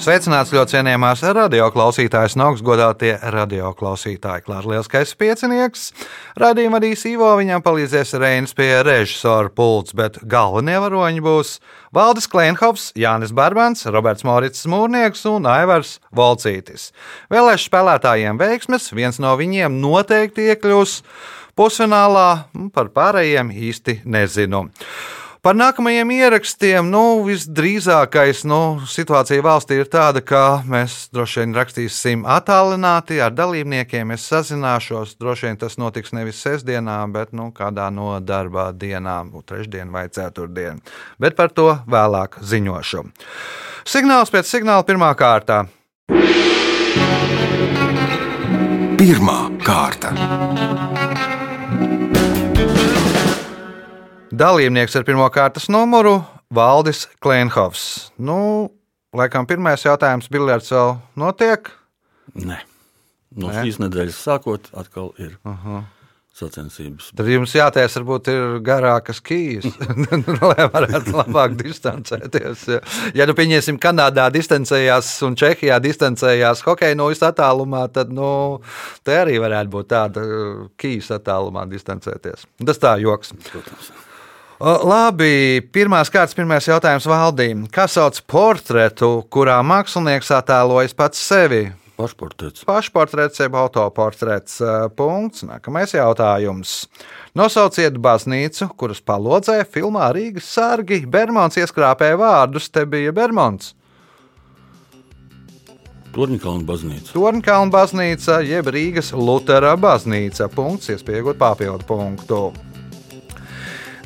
Sveicināts ļoti cienījamās radioklausītājas un augstgadātie radioklausītāji. Klārs Lielskais piecinieks. Radījuma vadīs Ivo, viņam palīdzēs Reinas pie režisora pults, bet galvenie varoņi būs Valdis Kleinhofs, Jānis Barbans, Roberts Morits Mūrnieks un Aivars Volcītis. Vēlēšu spēlētājiem veiksmes, viens no viņiem noteikti iekļūs pusfinālā, par pārējiem īsti nezinu. Par nākamajiem ierakstiem, nu, visdrīzākais nu, situācija valstī ir tāda, ka mēs droši vien rakstīsim attālināti ar dalībniekiem. Es sazināšos, droši vien tas notiks nevis sestdienā, bet nu, kādā no darba dienām, trešdien vai ceturtdien. Bet par to vēlāk ziņošu. Signāls pēc signāla pirmā kārta. Pirmā kārta. Dalībnieks ar pirmā kārtas numuru - Valdis Kleinhofs. Nu, laikam pirmais jautājums - biljards vēl notiek? Nē. No Nē? šīs nedēļas sākot, atkal ir uh -huh. sacensības. Tad jums jātaisa, varbūt ir garākas kījas, lai varētu labāk distancēties. Ja, nu pieņemsim, Kanādā distancējās un Čehijā distancējās hokeja no visā attālumā, tad nu, te arī varētu būt tāda kījas attālumā distancēties. Tas tā joks. Protams. Labi, pirmās kārtas, pirmais jautājums valdīm. Kas sauc portretu, kurā mākslinieks attēlojas pats sevi? Pašportrets. Pašportrets, jeb autoportrets. Punkts. Nākamais jautājums. Nosauciet baznīcu, kuras palodzē filmā Rīgas sārgi Bermons ieskrāpēja vārdus. Te bija Bermons. Torņkalna baznīca. Tornkalna baznīca, jeb Rīgas Lutera baznīca. Punkts, iespējot papildu punktu.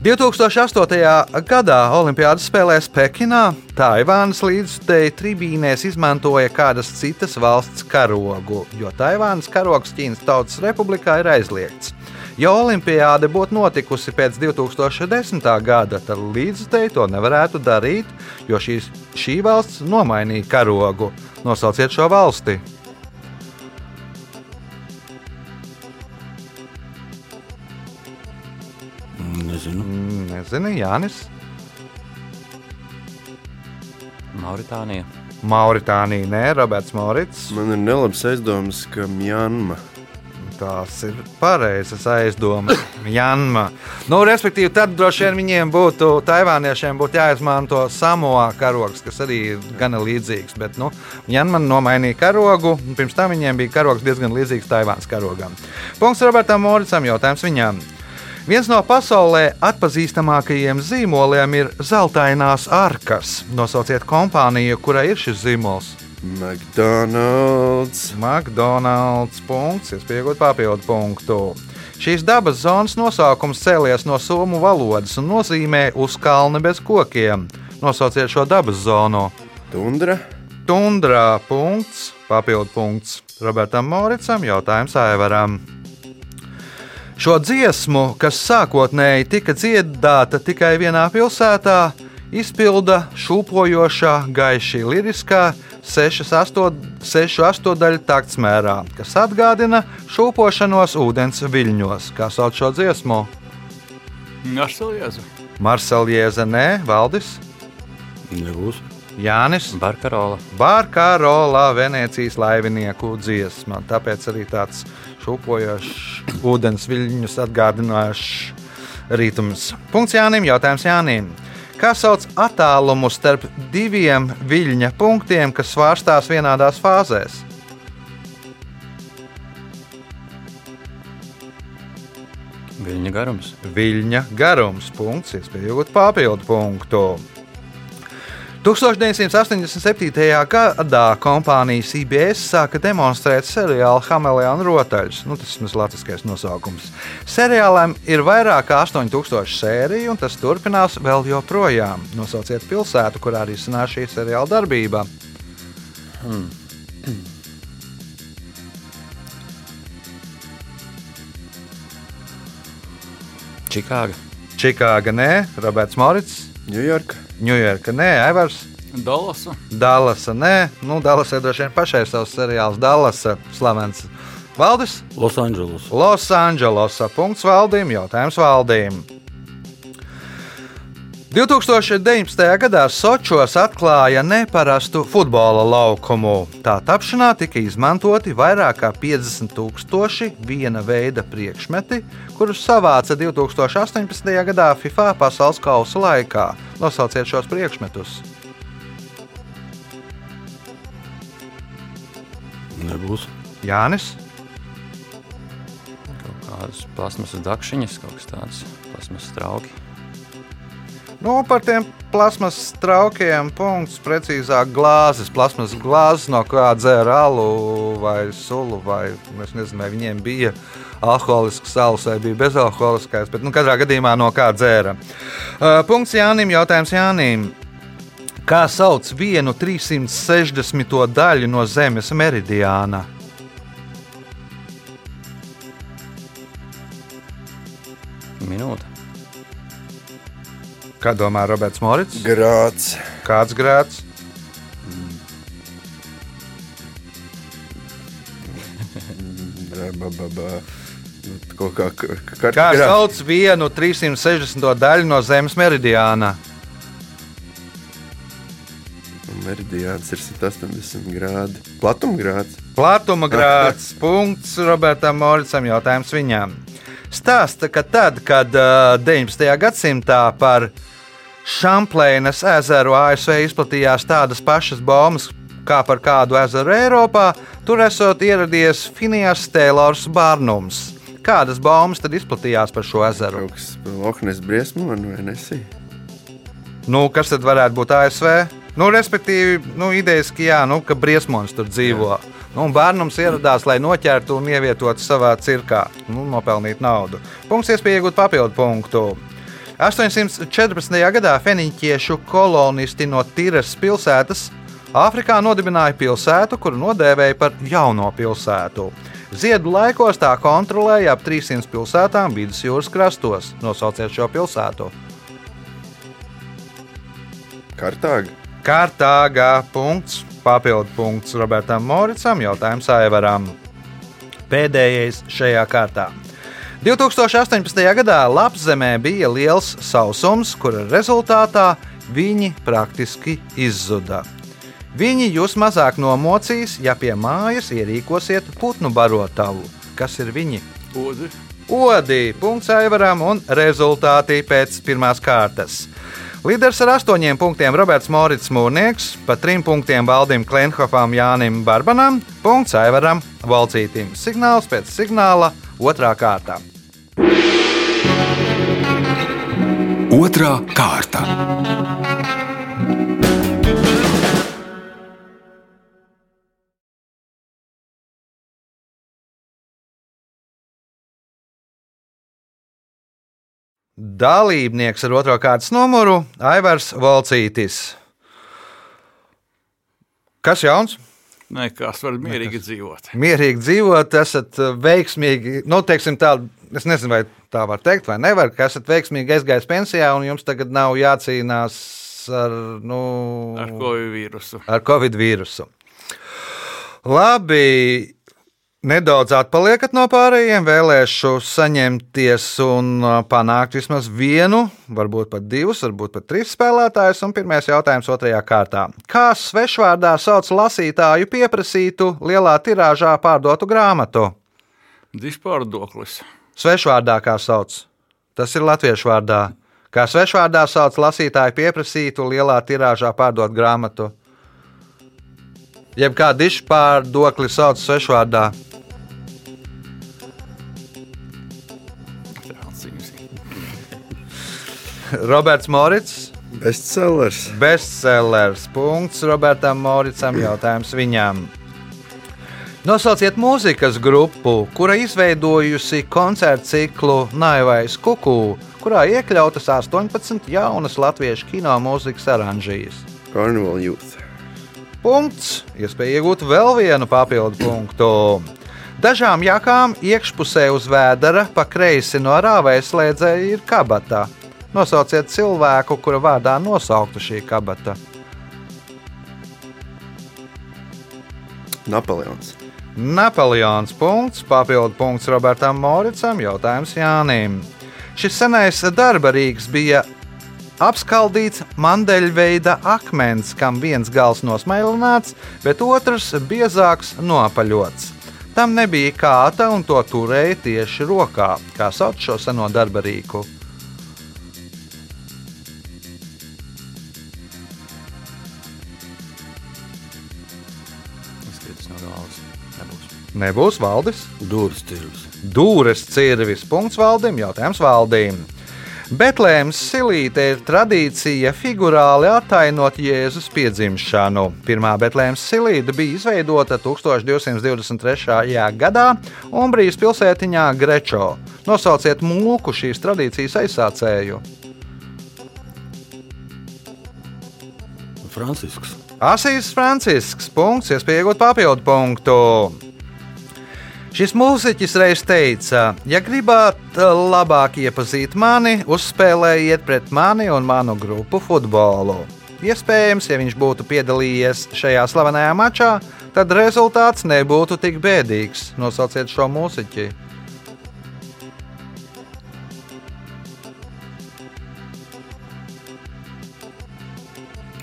2008. gadā Olimpiādas spēlēs Pekinā Taivānas līdzstēji tribīnēs izmantoja kādas citas valsts karogu, jo Taivānas karogs Ķīnas Tautas Republikā ir aizliegts. Ja Olimpiāda būtu notikusi pēc 2010. gada, tad līdzstēji to nevarētu darīt, jo šīs, šī valsts nomainīja karogu. Nosauciet šo valsti! Nezinu, Jānis. Mauritānija. Mauritānija, nē, Roberts Morits. Man ir nelabs aizdoms, ka Mjanma. Tās ir pareizas aizdomas. Janma. Nu, respektīvi, tad droši vien viņiem būtu, taivāniešiem būtu jāizmanto samoā karogs, kas arī ir gana līdzīgs. Bet, nu, Janma nomainīja karogu, un pirms tam viņiem bija karogs diezgan līdzīgs Taivānas karogam. Punkts Robertam Moricam, jautājums viņam. Viens no pasaulē atpazīstamākajiem zīmoliem ir zeltainās arkas. Nosauciet kompāniju, kurai ir šis zīmols. McDonald's. McDonald's punkts, iespējot papildu punktu. Šīs dabas zonas nosaukums cēlies no somu valodas un nozīmē uz kalna bez kokiem. Nosauciet šo dabas zonu. Tundra. Tundrā punkts, papildu punkts Robertam Moricam, jautājums Aivaram. Šo dziesmu, kas sākotnēji tika dziedāta tikai vienā pilsētā, izpilda šūpojošā, gaiši liriskā 6-8 daļu taktsmērā, kas atgādina šūpošanos ūdens viļņos. Kā sauc šo dziesmu? Marseljēza. Marseljēza, nē, Valdis, Nebūs. Jānis. Barkarola. Barkarola Venecijas laivinieku dziesma. Tāpēc arī tāds šūpojošs, ūdens viļņus atgādinošs ritms. Punkts Jānim, jautājums Jānim. Kā sauc attālumu starp diviem viļņa punktiem, kas svārstās vienādās fāzēs? Viļņa garums. Viļņa garums, punkts, iespējot papildu punktu. 1987. gadā kompānija CBS sāka demonstrēt seriālu Hameleona rotaļus. Nu, tas ir latviskais nosaukums. Seriālam ir vairāk kā 8000 sēriju, un tas turpinās vēl joprojām. Nosauciet pilsētu, kurā arī sanāk šī seriāla darbība. Čikāga. Čikāga, nē, Roberts Morits, Ņujorka. Ņujorka, nē, Aivars. Dallasa. Dallasa. Nē, nu, Dallasai droši vien pašai savs seriāls Dallasa slavens. Valdis? Losandželos. Losandželosā. Punkts valdīm, jautājums valdīm. 2019. gadā Sočos atklāja neparastu futbola laukumu. Tā tapšanā tika izmantoti vairāk kā 50 tūkstoši viena veida priekšmeti, kurus savāca 2018. gadā FIFA pasaules kausa laikā. Nosauciet šos priekšmetus. Nebūs. Jānis, Kādas plasmasas dakšiņas, kaut kas tāds - plasmasas trauki. Nu, par tiem plasmas traukiem punkts, precīzāk glāzes, plasmas glāzes, no kā dzēra alu vai sulu, vai es nezinu, vai viņiem bija alkoholisks alus vai bija bezalkoholiskais, bet nu, katrā gadījumā no kā dzēra. Uh, punkts Jānim, jautājums Jānim. Kā sauc vienu 360. daļu no Zemes meridiāna? Minūte. Kā domā Roberts Morits? Grāts. Kāds grāds? Kaut kā Kā grā- sauc vienu 360. daļu no Zemes meridiāna? Meridiāns ir 180 grādi. Platumgrāds. Platuma grāds. Punkts Robertam Moricam. Jautājums viņam. Stāsta, ka tad, kad uh, 19. gadsimtā par Šamplēnas ezeru ASV izplatījās tādas pašas bombas kā par kādu ezeru Eiropā, tur esot ieradies Finijas Tēlors Bārnums. Kādas bombas tad izplatījās par šo ezeru? Kaut kas Lohnes briesmoni vai nesī? Nu, kas tad varētu būt ASV? Nu, respektīvi, nu, idejaski, jā, nu, ka briesmonis tur dzīvo. Nu, un bērnums ieradās, lai noķertu un ievietotu savā cirkā, nu, nopelnītu naudu. Punkts iespēja iegūt papildu punktu. 814. gadā feniķiešu kolonisti no Tīras pilsētas Āfrikā nodibināja pilsētu, kuru nodēvēja par jauno pilsētu. Ziedu laikos tā kontrolēja ap 300 pilsētām vidusjūras krastos. Nosauciet šo pilsētu. Kartāga. Kārtāgā punkts, papildu punkts Robertam Moricam, jautājums Aivaram. Pēdējais šajā kārtā. 2018. gadā Lapzemē bija liels sausums, kura rezultātā viņi praktiski izzuda. Viņi jūs mazāk nomocīs, ja pie mājas ierīkosiet putnu barotavu. Kas ir viņi? Odi. Odi, punkts Aivaram un rezultāti pēc pirmās kārtas. Līderis ar astoņiem punktiem Roberts Morits Mūrnieks, pa trim punktiem Valdim Klenhofam Jānim Barbanam, punkts Aivaram Valcītim. Signāls pēc signāla otrā kārta. Otra kārta. Dalībnieks ar otro kārtas numuru - Aivars Valcītis. Kas jauns? Nekas var mierīgi dzīvot. Mierīgi dzīvot, esat uh, veiksmīgi, nu, teiksim tā, es nezinu, vai tā var teikt, vai nevar, ka esat veiksmīgi aizgājis pensijā un jums tagad nav jācīnās ar, nu, Ar covid vīrusu. ar covid vīrusu. Labi, nedaudz atpaliekat no pārējiem. Vēlēšu saņemties un panākt vismaz vienu, varbūt pat divus, varbūt pat trīs spēlētājus. Un pirmais jautājums otrajā kārtā. Kā svešvārdā sauc lasītāju pieprasītu lielā tirāžā pārdotu grāmatu? Dišpārdoklis. Svešvārdā kā sauc? Tas ir latviešu vārdā. Kā svešvārdā sauc lasītāju pieprasītu lielā tirāžā pārdot grāmatu? Jeb kā dišpārdokli sauc svešvārdā? Roberts Morits, Bestsellers. bestsellers. Punkts Robertam Moricam. Jautājums viņam. Nosauciet mūzikas grupu, kura izveidojusi koncertu ciklu Naivais Kuku, kurā iekļautas 18 jaunas latviešu kino mūzikas oranžijas. Carnival Youth. Punkts. Iespēja iegūt vēl vienu papildu punktu. Dažām jakām iekšpusē uz vēdera pa kreisi no rāvēja slēdzēja ir kabata. Nosauciet cilvēku, kura vārdā nosaukta šī kabata. Napoleons. Napoleons punkts, papildu punkts Robertam Moricam, jautājums Jānim. Šis senais darba rīks bija apskaldīts mandeļveida akmens, kam viens gals nosmailināts, bet otrs biezāks nopaļots. Tam nebija kāta un to turēja tieši rokā, kā sauc šo seno darba rīku. Nebūs. Valdis. Dūris tirgus. Dūres cirvis. Punkts valdim, jautājums valdīm. Betlēmas silīte ir tradīcija figurāli attainot Jēzus piedzimšanu. Pirmā Betlēmas silīte bija izveidota 1223. gadā Umbrijas pilsētiņā Grečo. Nosauciet mūku šīs tradīcijas aizsācēju. Francisks. Asīs Francisks. Punkts, iespējot papildu punktu. Šis mūziķis reiz teica, ja gribat labāk iepazīt mani, uzspēlējiet pret mani un manu grupu futbolu. Iespējams, ja viņš būtu piedalījies šajā slavenajā mačā, tad rezultāts nebūtu tik bēdīgs. Nosauciet šo mūziķi.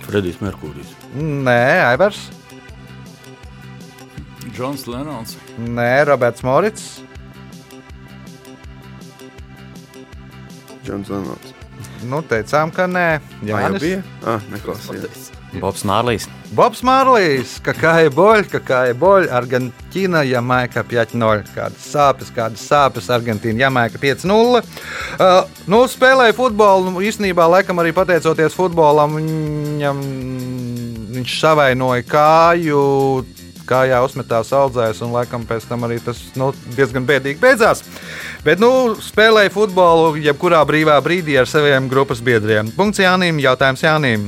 Fredijs Merkūrijs. Nē, Aivars, Džons Lenons. Nē, Roberts Morits. Džons Lenons. Nu, teicām, ka nē. Jā, jau bija. Ah, neklausījās. Bobs Mārlīs. Bobs Mārlīs, kakāja boļ, kakāja boļ, Argentīna, Jamaika 5-0. Kādas sāpes, kādas sāpes, Argentīna, Jamaika 5-0. Uh, nu, spēlēja futbolu, nu, īstenībā, laikam arī pateicoties futbolam, viņam, viņš savainoja kāju Kājā uzmetās audzējs, un laikam pēc tam arī tas nu, diezgan bēdīgi beidzās. Bet, nu, spēlēja futbolu jebkurā brīvā brīdī ar saviem grupas biedriem. Punkts Jānim, jautājums Jānim.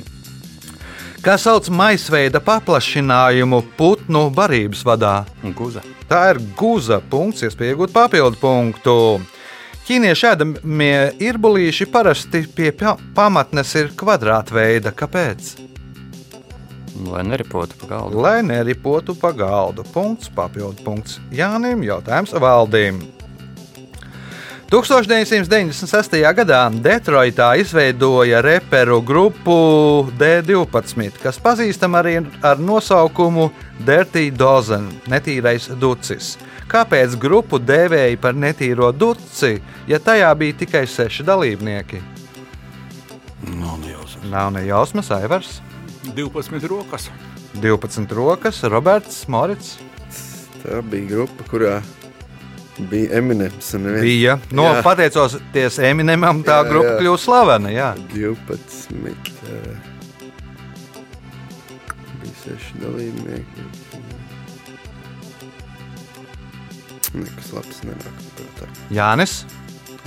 Kā sauc maisveida paplašinājumu putnu barības vadā? Guza. Tā ir guza punkts, iespēja iegūt papildu punktu. Ķīniešu ēdamie irbulīši parasti pie pa- pamatnes ir kvadrātveida. Kāpēc? Lai neripotu pa galdu. Lai neripotu pa galdu. Punkts, papildu punkts. Jānim jautājums valdīm. 1996. gadā Detroitā izveidoja reperu grupu D12, kas pazīstama arī ar nosaukumu Dirty Dozen - netīrais ducis. Kāpēc grupu dēvēja par netīro duci, ja tajā bija tikai seši dalībnieki? Nav nejausmas. Nav ne jausmas, Aivars, 12 rokas. 12 rokas, Roberts, Morits. Tā bija grupa, kurā bija Eminems. Bija. No, Jā. pateicoties Eminemam, tā Jā, grupa jā. kļuva slavena. Jā. 12. ā, Bija seši dalībnieki. Nekas labs nenāk. Jānis.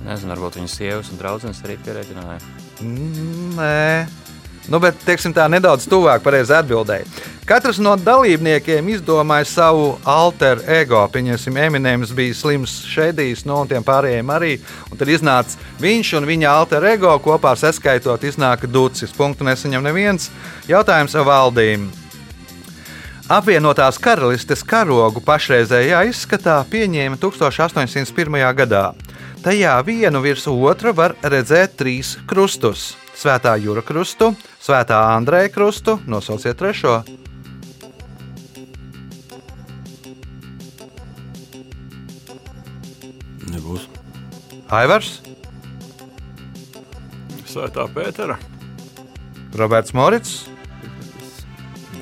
Nezinu, varbūt viņas sievas un draudzenes arī pierēķināja. Mm, Nē, nu, bet teiksim, tā nedaudz tuvāk pareizi atbildēji. Katrs no dalībniekiem izdomāja savu alter ego. Pieņemsim, Eminems bija slims šēdījis, no un tiem pārējiem arī. Un tad iznāca viņš un viņa alter ego kopā saskaitot, iznāka ducis. Punktu nesaņem neviens. Jautājums valdīm. Apvienotās karalistes karogu pašreizējā izskatā pieņēma 1801. gadā. Tajā vienu virs otra var redzēt trīs krustus - Svētā Jūra krustu, Svētā Andrēja krustu, nosauciet trešo. Nebūs. Aivars, Svētā Pētera. Roberts Morits,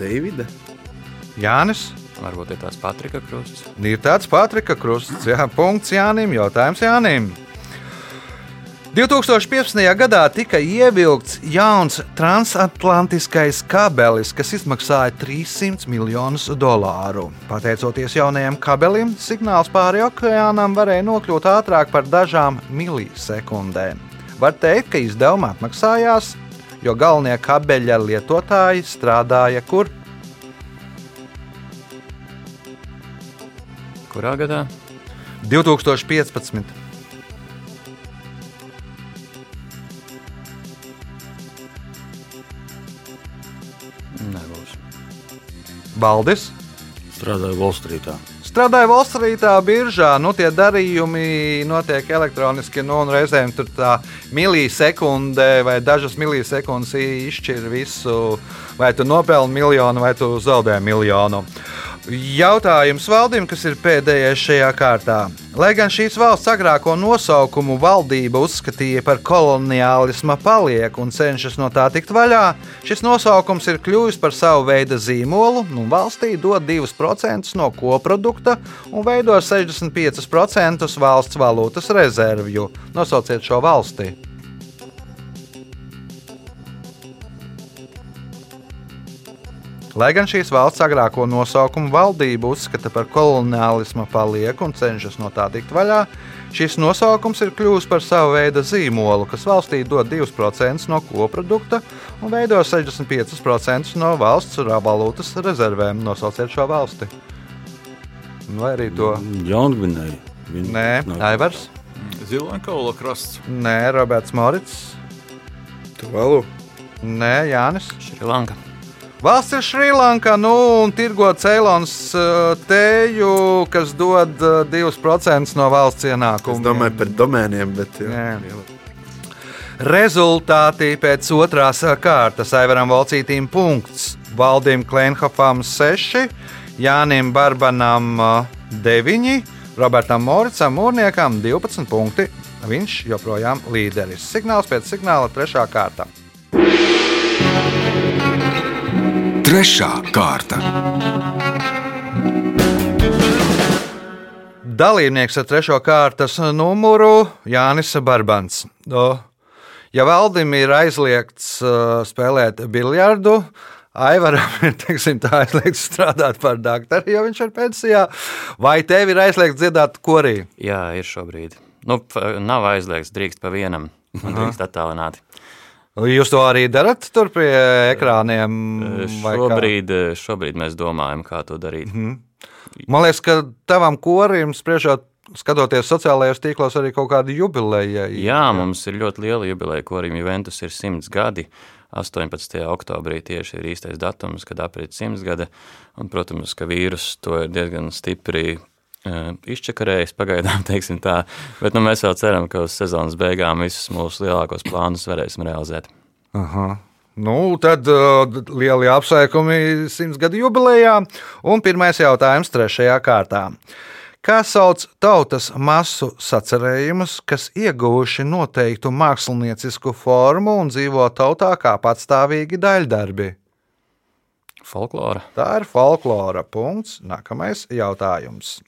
Deivida. Jānis. Varbūt ir tās Patrika krusts. Ir tāds Patrika krusts, jā, punkts Jānim, jautājums Jānim. 2015. gadā tika ievilkts jauns transatlantiskais kabelis, kas izmaksāja 300 miljonus dolāru. Pateicoties jaunajam kabelim, signāls pāri okeānam varēja nokļūt ātrāk par dažām milisekundēm. Var teikt, ka izdevumi atmaksājās, jo galvenie kabeļa lietotāji strādāja kur? Kurā gadā? 2015. Baldis, Strādāju Volstrītā. Strādāju Volstrītā, biržā, nu tie darījumi notiek elektroniski, nu un reizēm tur tā milisekundē vai dažas milisekundes izšķir visu, vai tu nopelni miljonu vai tu zaudē miljonu. Jautājums valdīm, kas ir pēdējais šajā kārtā. Lai gan šīs valsts agrāko nosaukumu valdība uzskatīja par koloniālisma palieku un cenšas no tā tikt vaļā, šis nosaukums ir kļuvis par savu veidu zīmolu un valstī dod 2% no koprodukta un veido 65% valsts valūtas rezervju. Nosauciet šo valsti! Lai gan šīs valsts agrāko nosaukumu valdība uzskata par koloniālisma palieku un cenšas no tā tikt vaļā, šis nosaukums ir kļuvis par savu veidu zīmolu, kas valstī dod 2% no koprodukta un veido 65% no valsts valūtas rezervēm. Nosauciet šo valsti. Vai arī to? Jaungvinēji. Nē, Aivars. Ziloņkaula krasts. Nē, Roberts Morits. Tuvalu. Nē, Jānis. Šrilanka. Valsts ir Šrilanka, nu, un tirgo Ceilons uh, tēju, kas dod uh, 2% no valsts Es ienākumu. domāju par domēniem, bet jā, Jā. jā. Rezultāti pēc otrās kārtas Aivaram Valcītīm punkts. Valdim Klenhofam 6, Jānim Barbanam 9, Robertam Moricam Mūrniekam 12 punkti. Viņš joprojām līderis. Signāls pēc signāla trešā kārta. Trešā kārta. Dalībnieks ar trešo kārtas numuru Jānis Barbans. O, Ja valdim ir aizliegts spēlēt biljardu, Aivaram ir teiksim, tā, aizliegts strādāt par doktoru, jo viņš ir pensijā, vai tev ir aizliegts dziedāt korī? Jā, ir šobrīd. Nu, nav aizliegts, drīkst pa vienam. Drīkst attālināti. Jūs to arī darat tur pie ekrāniem? kā? Šobrīd, šobrīd mēs domājam, kā to darīt. Man liekas, ka tavam korim spriežot. Skatoties sociālajos tīklos, arī kaut kāda jubileja. Jā, mums ir ļoti liela jubileja, kurim Juventus ir 100 gadi. 18. oktobrī tieši ir īstais datums, kad aprit 100 gada. Un, protams, ka vīrus to ir diezgan stipri izčakarējis pagaidām, teiksim tā. Bet nu, mēs vēl ceram, ka uz sezonas beigām visus mūsu lielākos plānus varēsim realizēt. Aha. Nu, tad uh, lieli apsveikumi simts gadu jubilejā. Un pirmais jautājums trešajā kārtā. Kā sauc tautas masu sacerējumus, kas ieguvuši noteiktu māksliniecisku formu un dzīvo tautā kā patstāvīgi daļdarbi? Folklora. Tā ir folklora. Punkts. Nākamais jautājums.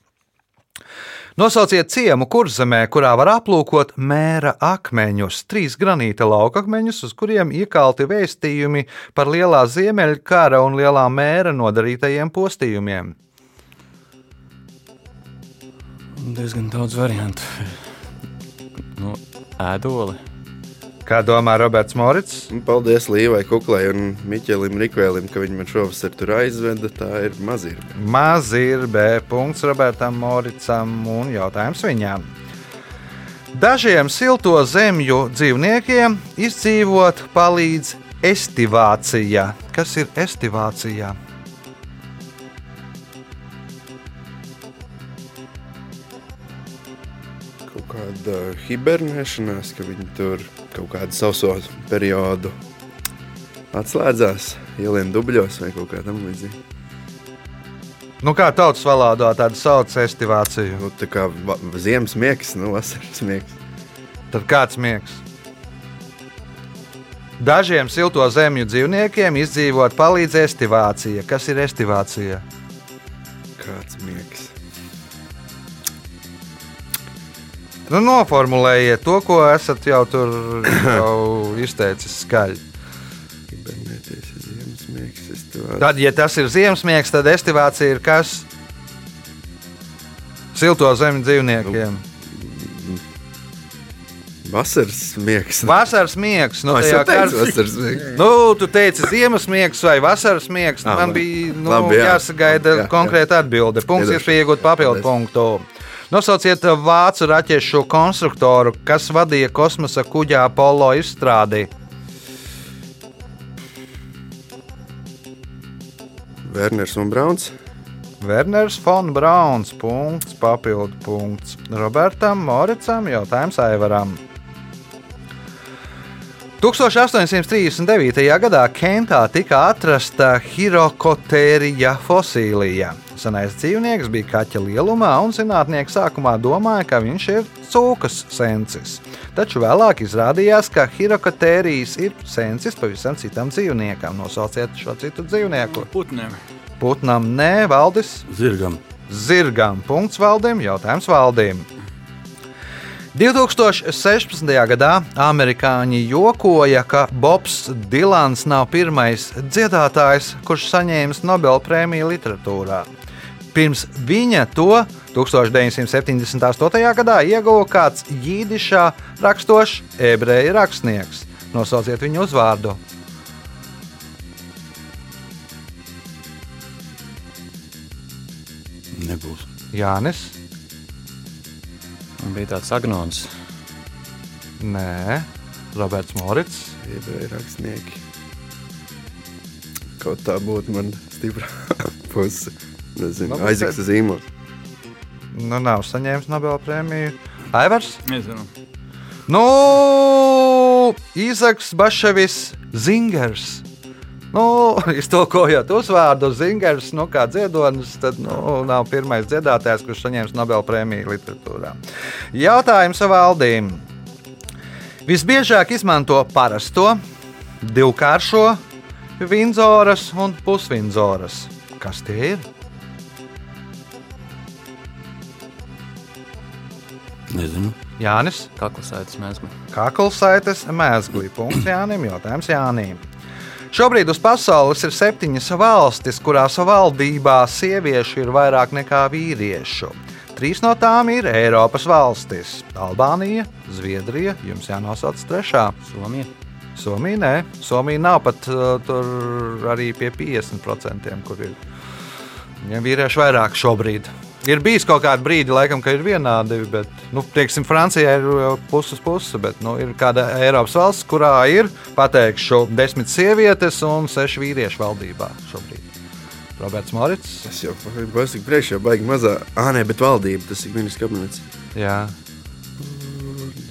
Nosauciet ciemu kurzemē, kurā var aplūkot mēra akmeņus, trīs granīta laukakmeņus, uz kuriem iekalti vēstījumi par lielā ziemeļkara un lielā mēra nodarītajiem postījumiem. Diezgan daudz variantu. Nu, ēdoli. Kā domā Roberts Morits? Un Paldies Līvai Kuklai un Miķelim Rikvēlim, ka viņi man šovasar tur aizveda. Tā ir mazirga. Maz ir B. Punkts Robertam Moricam un jautājums viņam. Dažiem silto zemju dzīvniekiem izdzīvot palīdz estivācija. Kas ir estivācija? Kāda hibernēšanās, ka viņi tur kaut kādu sauso periodu atslēdzās, ielien dubļos vai kaut kā tam līdzīga. Nu, kā tautas valodā tādu sauc estivāciju? Nu, tā kā ziemas miegs, nu, vasaras miegs. Tad kāds miegs? Dažiem silto zemju dzīvniekiem izdzīvot palīdz estivācija. Kas ir estivācija? Nu, noformulējiet to, ko esat jau tur jau izteicis skaļi. Hibernēties ir ziemas miegs. Es tev Tad, ja tas ir ziemesmiegs, tad estivācija ir kas? Silto zemju dzīvniekiem. Vasaras miegs. Vasaras miegs. Nu, es tajā jau teicu, kārs- vasaras miegs. Nu, tu teici, ziemas miegs vai vasaras miegs. Ah, Man bija nu, Labi, jā. jāsagaida Jā, jā. konkrēta atbilde. Punkts ir pieejams papildu punktu. Nosauciet vācu raķešu konstruktoru, kas vadīja kosmosa kuģa Apollo izstrādi. Werners un Brauns. Werners Fon Brauns. Punkts, papildu punkts. Robertam Moricam jautājums Aivaram. 1839. gadā Kentā tika atrasta hirokotērija fosilija. Senais dzīvnieks bija kaķa lielumā, un zinātnieki sākumā domāja, ka viņš ir cūkas sensis. Taču vēlāk izrādījās, ka hirokotērijas ir sensis pavisam citam dzīvniekam. Nosauciet šo citu dzīvnieku. Putniem. Putnam nē, valdis Zirgam. zirgam. Punkts valdim, jautājums valdīm. 2016. gadā amerikāņi jokoja, ka Bobs Dilans nav pirmais dziedātājs, kurš saņēmis Nobela prēmiju literatūrā. Pirms viņa to 1978. gadā ieguva kāds jīdišā rakstošs ebreju rakstnieks. Nosauciet viņu uzvārdu. Nebūs. Jānis. Un bija tāds agnons. Nē, Roberts Morits. Ebreju rakstnieki. Kaut tā būtu man stiprā puse. Nezinu, Nu, aizsaks zīmols. Nu, nav saņēmis Nobela prēmiju. Aivars. Nezinu. Nu, Īzaks Baševis Zingers. Nu, iztolkojot uzvārdu Zingers, nu, kā dziedonis, tad nu, nav pirmais dziedātājs, kurš saņems Nobela prēmiju literatūrā. Jautājums valdīm. Visbiežāk izmanto parasto, divkāršo, vinzoras un pusvinzoras. Kas tie ir? Nezinu. Jānis. Kaklasaitas mēsma. Kaklsaites mēsglī. Punkts Jānim. Jautājums Jānim. Šobrīd uz pasaules ir septiņas valstis, kurās valdībā sieviešu ir vairāk nekā vīriešu. Trīs no tām ir Eiropas valstis - Albānija, Zviedrija, jums jānosauc trešā. Somija. Somija nē, Somija nav pat uh, tur arī pie 50%, kur ir ja vīrieši vairāk šobrīd. Ir bijis kaut kāda brīdi, laikam, ka ir vienādi, bet, nu, teiksim, Francijā ir puses pusi, bet nu, ir kāda Eiropas valsts, kurā ir, pateikšu, desmit sievietes un seši vīrieši valdībā šobrīd. Roberts Morits. Tas jau pasaku priekšā, baigi mazā. Ā, nē, bet valdība, tas ir ministrs kabinets. Jā.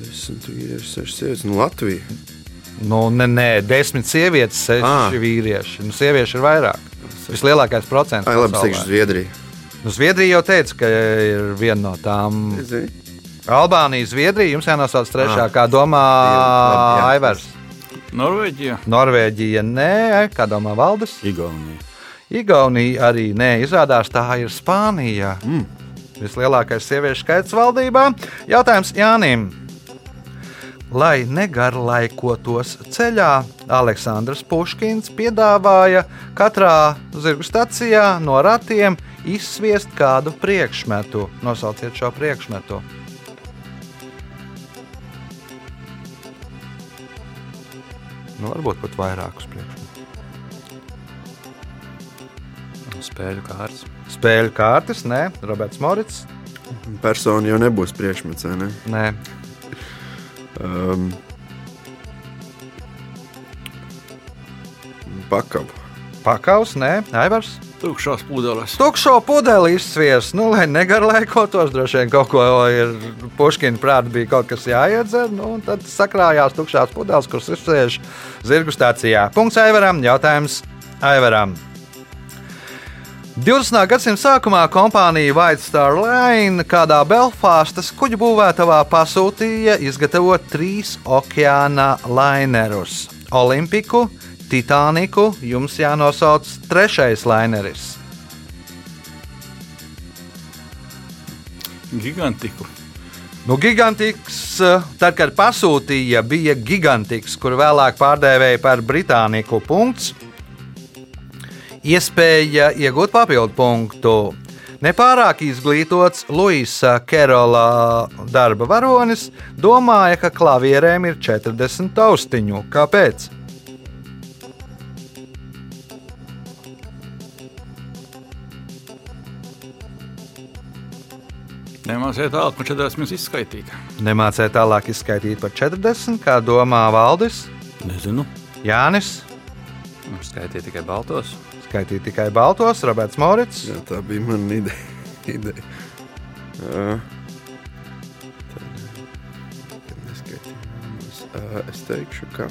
Desmit vīrieši, seši sievietes. Nu, Latvija. Nu, nē, nē, desmit sievietes, seši Ā. vīrieši. Nu, sieviešu ir vairāk. Vislielākais procents. Ai, labi, es pasaulē. teikšu Zviedrija. Nu, Zviedrija jau teica, ka ir viena no tām. Albānija, Zviedrija, jums jānosauc trešā, Ah. kā domā jā. Aivars. Norvēģija. Norvēģija, nē, kā domā Valdis. Igaunija. Igaunija arī nē, izrādās tā ir Spānija. Mm. Vislielākais sieviešu skaits valdībā. Jautājums Jānim. Lai negarlaikotos ceļā, Aleksandrs Puškins piedāvāja katrā zirgu stacijā no ratiem izsviest kādu priekšmetu. Nosauciet šo priekšmetu. Nu, varbūt pat vairākus priekšmetus. Spēļu kārtas. Spēļu kārtas, nē, Roberts Morits. Persona jau nebūs priekšmets, vai ne? Nē, Um, pakavu. pakaus, nē, Aivars. Tukšās pudeles. Tukšo pudeli izsvies, nu, lai negarlaikotos, droši vien kaut ko ir Puškina prātā, bija kaut kas jāiedzer. Nu, tad sakrājās tukšās pudeles, kuras izsviež zirgu stācijā. Punkts Aivaram, jautājums Aivaram. 20. gadsimta sākumā kompānija White Star Line kādā Belfāstas kuģu būvētavā pasūtīja izgatavot trīs okeāna lainerus - Olimpiku, Titaniku. Jums jānosauc trešais laineris. Gigantiku. Nu, gigantiks, tad, kad pasūtīja, bija gigantiks, kur vēlāk pārdēvēja par Britāniku punktu. Iespēja iegūt papildu punktu. Nepārāk izglītots Luisa Kerola darba varonis domāja, ka klavierēm ir 40 taustiņu. Kāpēc? Nemāciet tālāk, man 40 izskaitīt. Nemācīja tālāk izskaidrot par 40, kā domā Valdis, Nezinu. Jānis. Nu, Skaitīja tikai baltos. Neskaitīt tikai baltos, Roberts Morits. Jā, tā bija mana ideja. ideja. Uh, uh, es teikšu, ka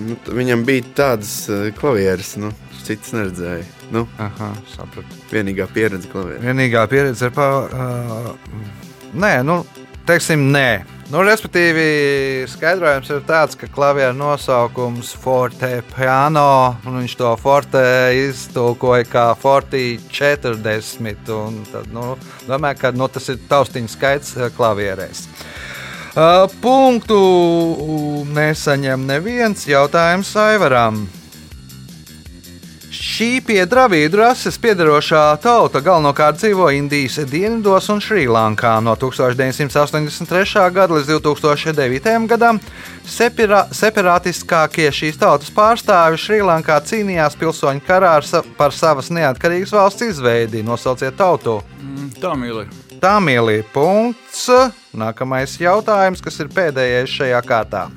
nu, viņam bija tādas uh, klavieres, nu, cits neredzēja. Nu, Aha, sapratu. vienīgā pieredze klavierē. Vienīgā pieredze ir pa. Uh, nē, nu, teiksim, nē. Nu, respektīvi, skaidrojums ir tāds, ka klavieru nosaukums Forte Piano, un viņš to forte iztulkoja kā Forti 40. un Tad, nu, domāju, ka nu, tas ir taustiņu skaits klavierēs. Uh, punktu nesaņem neviens jautājums Aivaram. Šī pie dravīdu rases piedarošā tauta galvenokārt dzīvo Indijas dienvidos un Šrilankā. No 1983. gada līdz 2009. gadam separa, separātiskākie šīs tautas pārstāvi Šrilankā cīnījās pilsoņu karā ar sa par savas neatkarīgas valsts izveidi. Nosauciet tautu! Mm, Tā mīlē. Tā mīlīja punkts. Nākamais jautājums, kas ir pēdējais šajā kārtā.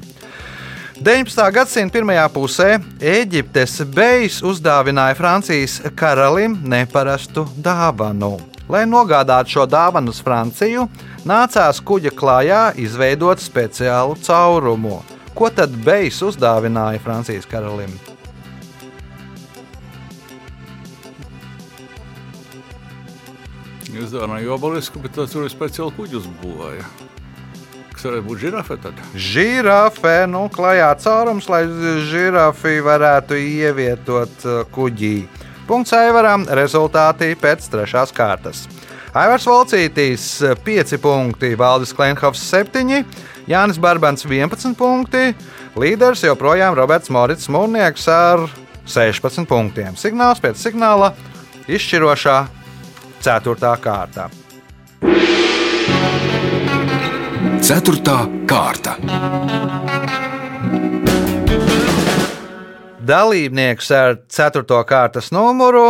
19. gadsimta pirmajā pusē Eģiptes bejs uzdāvināja Francijas karalim neparastu dāvanu. Lai nogādātu šo dāvanu uz Franciju, nācās kuģa klājā izveidot speciālu caurumu. Ko tad bejs uzdāvināja Francijas karalim? Izdevināja obelisku, bet tas tur ir speciāli kuģi uzbūvēja. Kas varētu būt žirafe tad? Žirafe, nu, klajā caurums, lai žirafi varētu ievietot uh, kuģī. Punkts Aivaram, rezultāti pēc trešās kārtas. Aivars Volcītīs 5 punkti, Valdis Klimhovs 7, Jānis Barbans 11 punkti, līderis joprojām Roberts Morits Mūrnieks ar 16 punktiem. Signāls pēc signāla izšķirošā 4. kārta. Ceturtā kārta. Dalībnieks ar 4. kārtas numuru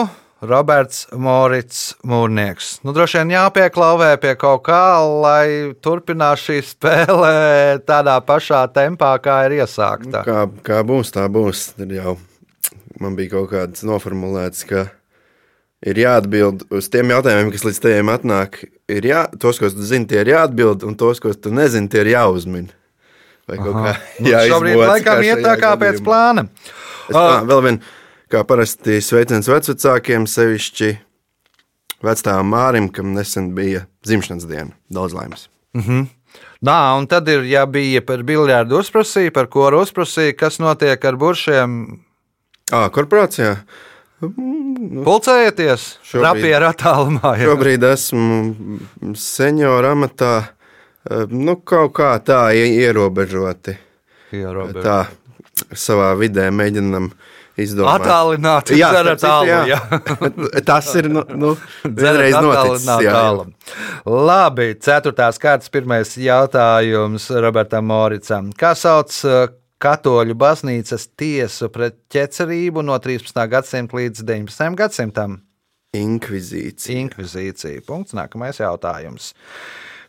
Roberts Morits Mūrnieks. Nu, droši vien jāpieklauvē pie kaut kā, lai turpinātu šī spēle tādā pašā tempā, kā ir iesākta. Kā, kā būs, tā būs. Tad jau man bija kaut kāds noformulēts, ka ir jāatbild uz tiem jautājumiem, kas līdz tajiem atnāk. Ir jā, tos, ko tu zini, tie ir jāatbild, un tos, ko tu nezini, tie ir jāuzmin. Vai kaut kā Nu, šobrīd jāizmoc, laikam iet tā kā pēc plāna. Es tā, vēl vien, kā parasti sveiciens vecākiem, sevišķi vecākam Mārim, kam nesen bija dzimšanas diena. Daudz laimes. Nā, un tad ir, ja bija par biljardu uzprasīja, par ko uzprasīja, kas notiek ar buršiem. À, korporācijā Pulcējieties, Šobrīd- rapieru attālumā. jā. šobrīd esmu senjora amatā. eh, Nu, kaut kā tā ie- ierobežoti. Ierobežot. Tā savā vidē mēģinam izdomāt. Attālināt, Jā, citu, alu, jā. jā. Tas ir nu, nu, vienreiz noticis. jā, jā. Labi, ceturtās kārtas pirmais jautājums Robertam Moricam. Kā sauc uh, katoļu baznīcas tiesu pret ķecerību no 13. gadsimta līdz 19. gadsimtam? Inkvizīcija. Inkvizīcija. Punkts. Nākamais jautājums.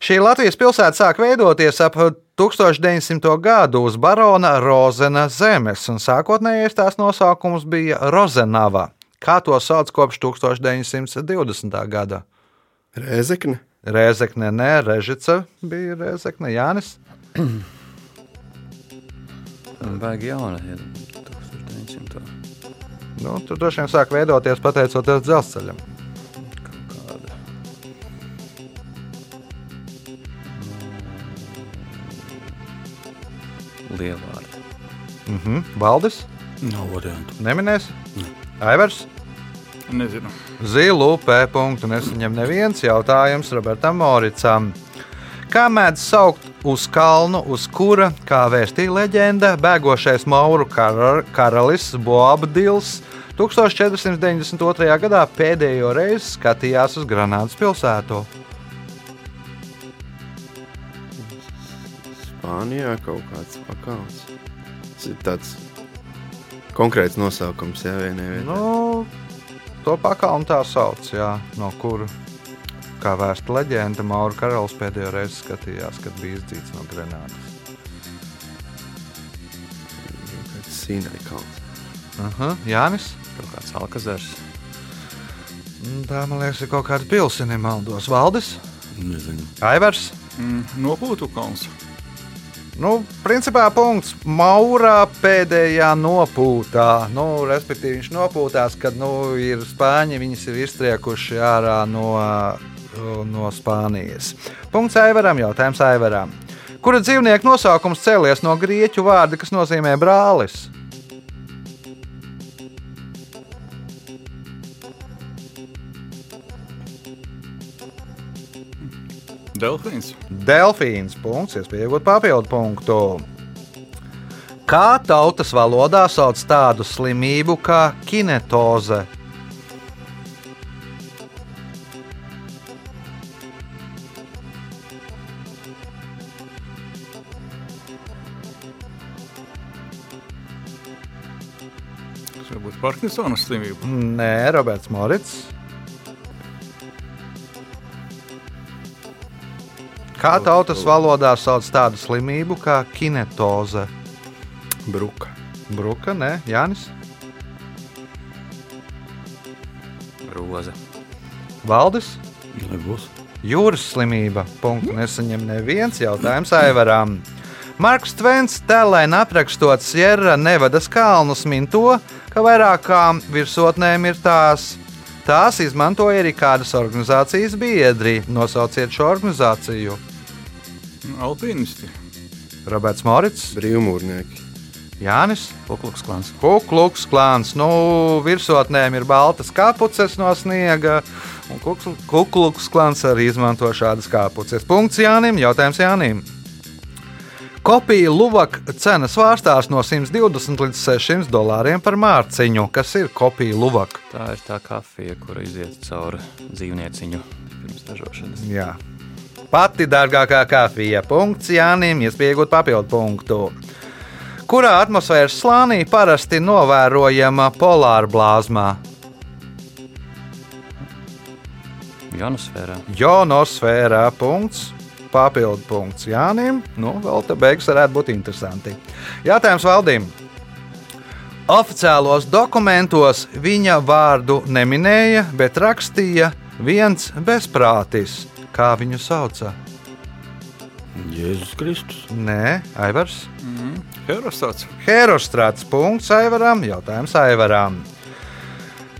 Šī Latvijas pilsēta sāk veidoties ap 1900. gadu uz barona Rozena zemes, un sākotnējais tās nosaukums bija Rozenava. Kā to sauc kopš 1920. gada? Rēzekne. Rēzekne, nē, Režica bija Rēzekne, Jānis. Baigi jauna, ir 1900. Nu, tur droši vien sāk veidoties pateicoties dzelzceļam. kāda. Lielvārdi. Mhm. Valdis, Nav variantu. neminēs? Aivars. Nezinu. Zilu P. nesaņem neviens jautājums Robertam Moricam. Kā mēdz saukt uz kalnu, uz kura, kā vēstīja leģenda, bēgošais Mauru kara, karalis Boabdils 1492. gadā pēdējo reizi skatījās uz Granādas pilsētu? Spānijā kaut kāds pakāps. Tas ir tāds konkrēts nosaukums, jā, vienai vietai. Nu, to pakalnu tā sauc, jā, no kura, kā vēsta leģenda, Mauru karalis pēdējo reizi skatījās, kad bija izdzīts no Granādas. Sīnai kalns. Aha, Jānis. Kaut kāds Alkazars. Mm, Tā, man liekas, ir kaut kāda pilsēta, nemaldos. Valdis, Nezinu. Aivars. Mm, nopūtu kalns. Nu, principā punkts Maurā pēdējā nopūtā. Nu, respektīvi, viņš nopūtās, kad nu, ir spāņi, viņas ir iztriekuši ārā no, no Spānijas. Punkts Aivaram, jautājums Aivaram. Kura dzīvnieka nosaukums cēlies no grieķu vārda, kas nozīmē brālis? Delfīns. Delfīns. Punkts, iespēja iegūt papildu punktu. Kā tautas valodā sauc tādu slimību kā kinetoze? Parkinsona slimība. Nē, Roberts Morits. Kā tautas valodā sauc tādu slimību kā kinetoze? Bruka. Bruka, nē, Jānis. Roza. Valdis. Nebūs. Jūras slimība. Punktu nesaņem neviens jautājums Aivaram. Marks Tvens tēlēni aprakstot Sierra Nevadas kalnus min to, ka vairākām virsotnēm ir tās. Tās izmantoja arī kādas organizācijas biedri. Nosauciet šo organizāciju. Alpinisti. Roberts Morits, Brīvmūrnieki. Jānis, Kukluks klans. Kukluks klāns. Nu, virsotnēm ir baltas kapuces no sniega, un Kukl- Kukluks klāns arī izmanto šādas kapuces. Punkts Jānim, jautājums Jānim. Kopija Luvaka cena svārstās no 120 līdz 600 dolāriem par mārciņu. Kas ir kopija Luvaka? Tā ir tā kafija, kura iziet cauri dzīvnieciņu pirms ražošanas. Jā. Pati dārgākā kafija. Punkts Jānim, iespējot papildu punktu. Kurā atmosfēras slānī parasti novērojama polāra blāzma? Jonosfērā. Jonosfērā. Punkts. Papildu punkts Jānim. Nu, vēl te beigas varētu būt interesanti. Jātājums valdīm. Oficiālos dokumentos viņa vārdu neminēja, bet rakstīja viens bezprātis. Kā viņu sauca? Jēzus Kristus. Nē, Aivars. Herostats. Herostrāts punkts Aivaram, jautājums Aivaram.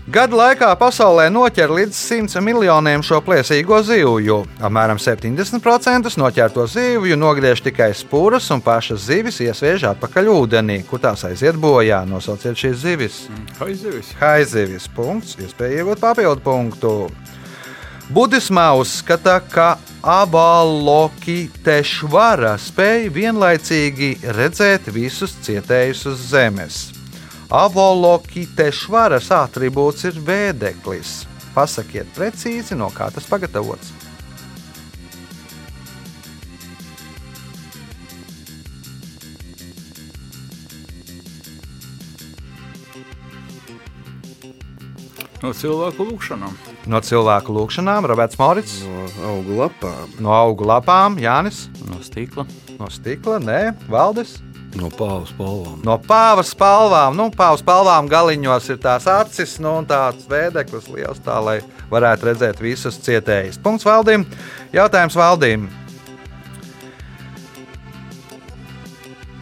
Gadu laikā pasaulē noķer līdz 100 miljoniem šo plēsīgo zivju. Apmēram 70% noķerto zivju nogriež tikai spūras, un pašas zivis iesviež atpakaļ ūdenī, kur tās aiziet bojā. Nosauciet šīs zivis. Haizivis. Haizivis punkts, iespēja iegūt papildu punktu. Budismā uzskata, ka abalokitešvara spēj vienlaicīgi redzēt visus cietējus uz zemes. Avalokitešvaras atribūts ir vēdeklis. Pasakiet precīzi, no kā tas pagatavots. No cilvēku lūkšanām. No cilvēku lūkšanām, Roberts Morits, No augu lapām. no augu lapām, Jānis, No stikla. no stikla, nē, Valdis. No pāvas palvām. No pāvas spalvām, nu, pāvas spalvām galiņos ir tās acis, nu, un tāds vēdeklis liels, tā lai varētu redzēt visus cietējus. Punkts valdīm. Jautājums valdīm.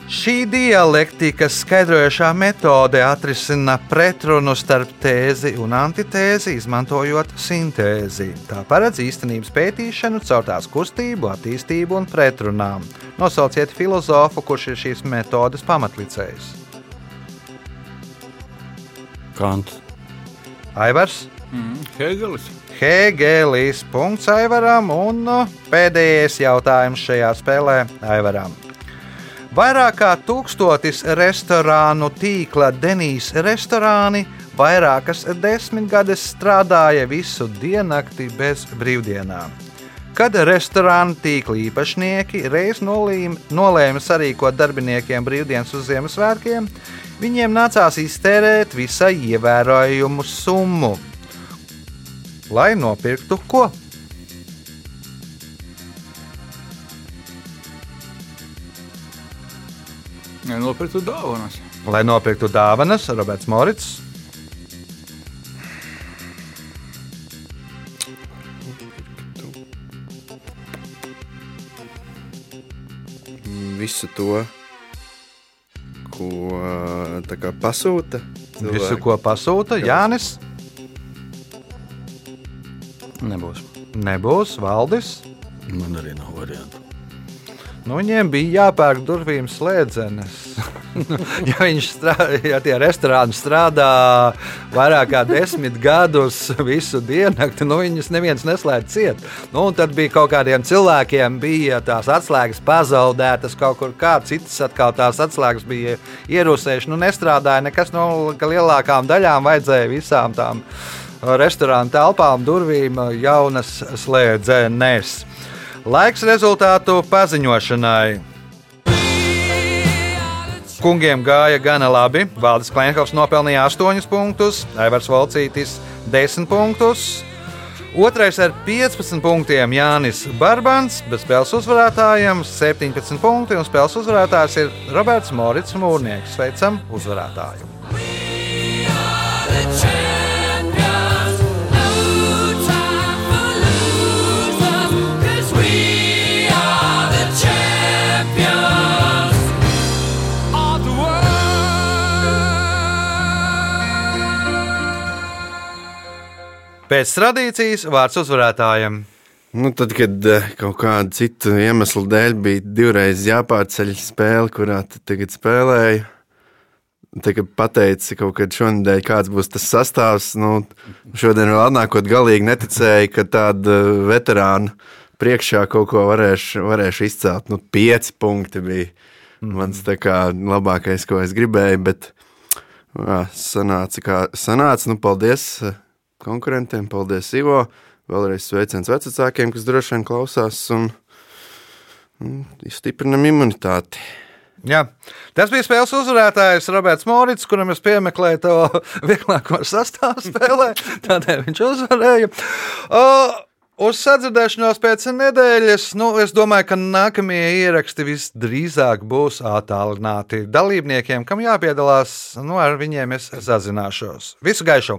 Šī dialektikas skaidrojošā metode atrisina pretrunu starp tēzi un antitēzi, izmantojot sintēzi. Tā paredz īstenības pētīšanu caur tās kustību, attīstību un pretrunām. Nosauciet filozofu, kurš ir šīs metodes pamatlicējs. Kants. Aivars, Mm. Hegelis. Hēgelis, punkts Aivaram un uh, pēdējais jautājums šajā spēlē Aivaram. Vairāk kā tūkstotis restorānu tīkla Denīs restorāni vairākas desmitgades strādāja visu diennakti bez brīvdienām. Kad restorāna tīkla īpašnieki reiz nolēma sarīkot darbiniekiem brīvdienas uz Ziemassvētkiem, viņiem nācās iztērēt visai ievērojumu summu. Lai nopirktu ko? Nopirktu dāvanas. Lai nopirktu dāvanas, Roberts Morits. Visu to, ko kā pasūta. Visu, cilvēki. ko pasūta Jānis, Nebūs. nebūs Valdis. Man arī nav variantu. Nu, viņiem bija jāpērk durvīm slēdzenes. ja viņš strādā, ja tie restorāni strādā vairāk kā desmit gadus visu diennakti, nu viņus neviens neslēdz ciet. Nu, tad bija kaut kādiem cilvēkiem, bija tās atslēgas pazaudētas kaut kur kā, citas atkal tās atslēgas bija ierūsējušas, nu nestrādāja nekas no lielākām daļām, vajadzēja visām tām restorānu telpām, durvīm jaunas slēdzenes. Laiks rezultātu paziņošanai. Kungiem gāja gana labi. Valdis Klimkovs nopelnīja 8 punktus, Aivars Valcītis 10 punktus. Otrais ar 15 punktiem Jānis Barbans, bet spēles uzvarētājiem 17 punkti. Un spēles uzvarētājs ir Roberts Morits Mūrnieks. Sveicam uzvarētāju! Pēc tradīcijas vārds uzvarētājiem. Nu, tad, kad eh, kaut kāda cita iemesla dēļ bija divreiz jāpārceļ spēle, kurā tagad spēlēji, tagad pateici, kaut kad šonadēļ kāds būs tas sastāvs. Nu, šodien vēl atnākot galīgi neticēju, ka tāda veterāna priekšā kaut ko varēšu, varēšu izcelt. Nu, pieci punkti bija mans kā labākais, ko es gribēju, bet jā, sanāca, kā sanāca. Nu, paldies konkurentiem, paldies Ivo. Vēlreiz sveiciens vecākiem, kas droši vien klausās un, un stiprinam imunitāti. Jā. Tas bija spēles uzvarētājs Roberts Morits, kuram es piemeklēju to vieglāko sastāvu spēlē. Tādēļ viņš uzvarēja. O, Uz sadzirdēšanos pēc nedēļas, nu, es domāju, ka nākamie ieraksti visdrīzāk būs attālināti dalībniekiem, kam jāpiedalās. Nu, ar viņiem es sazināšos. Visu gaišu!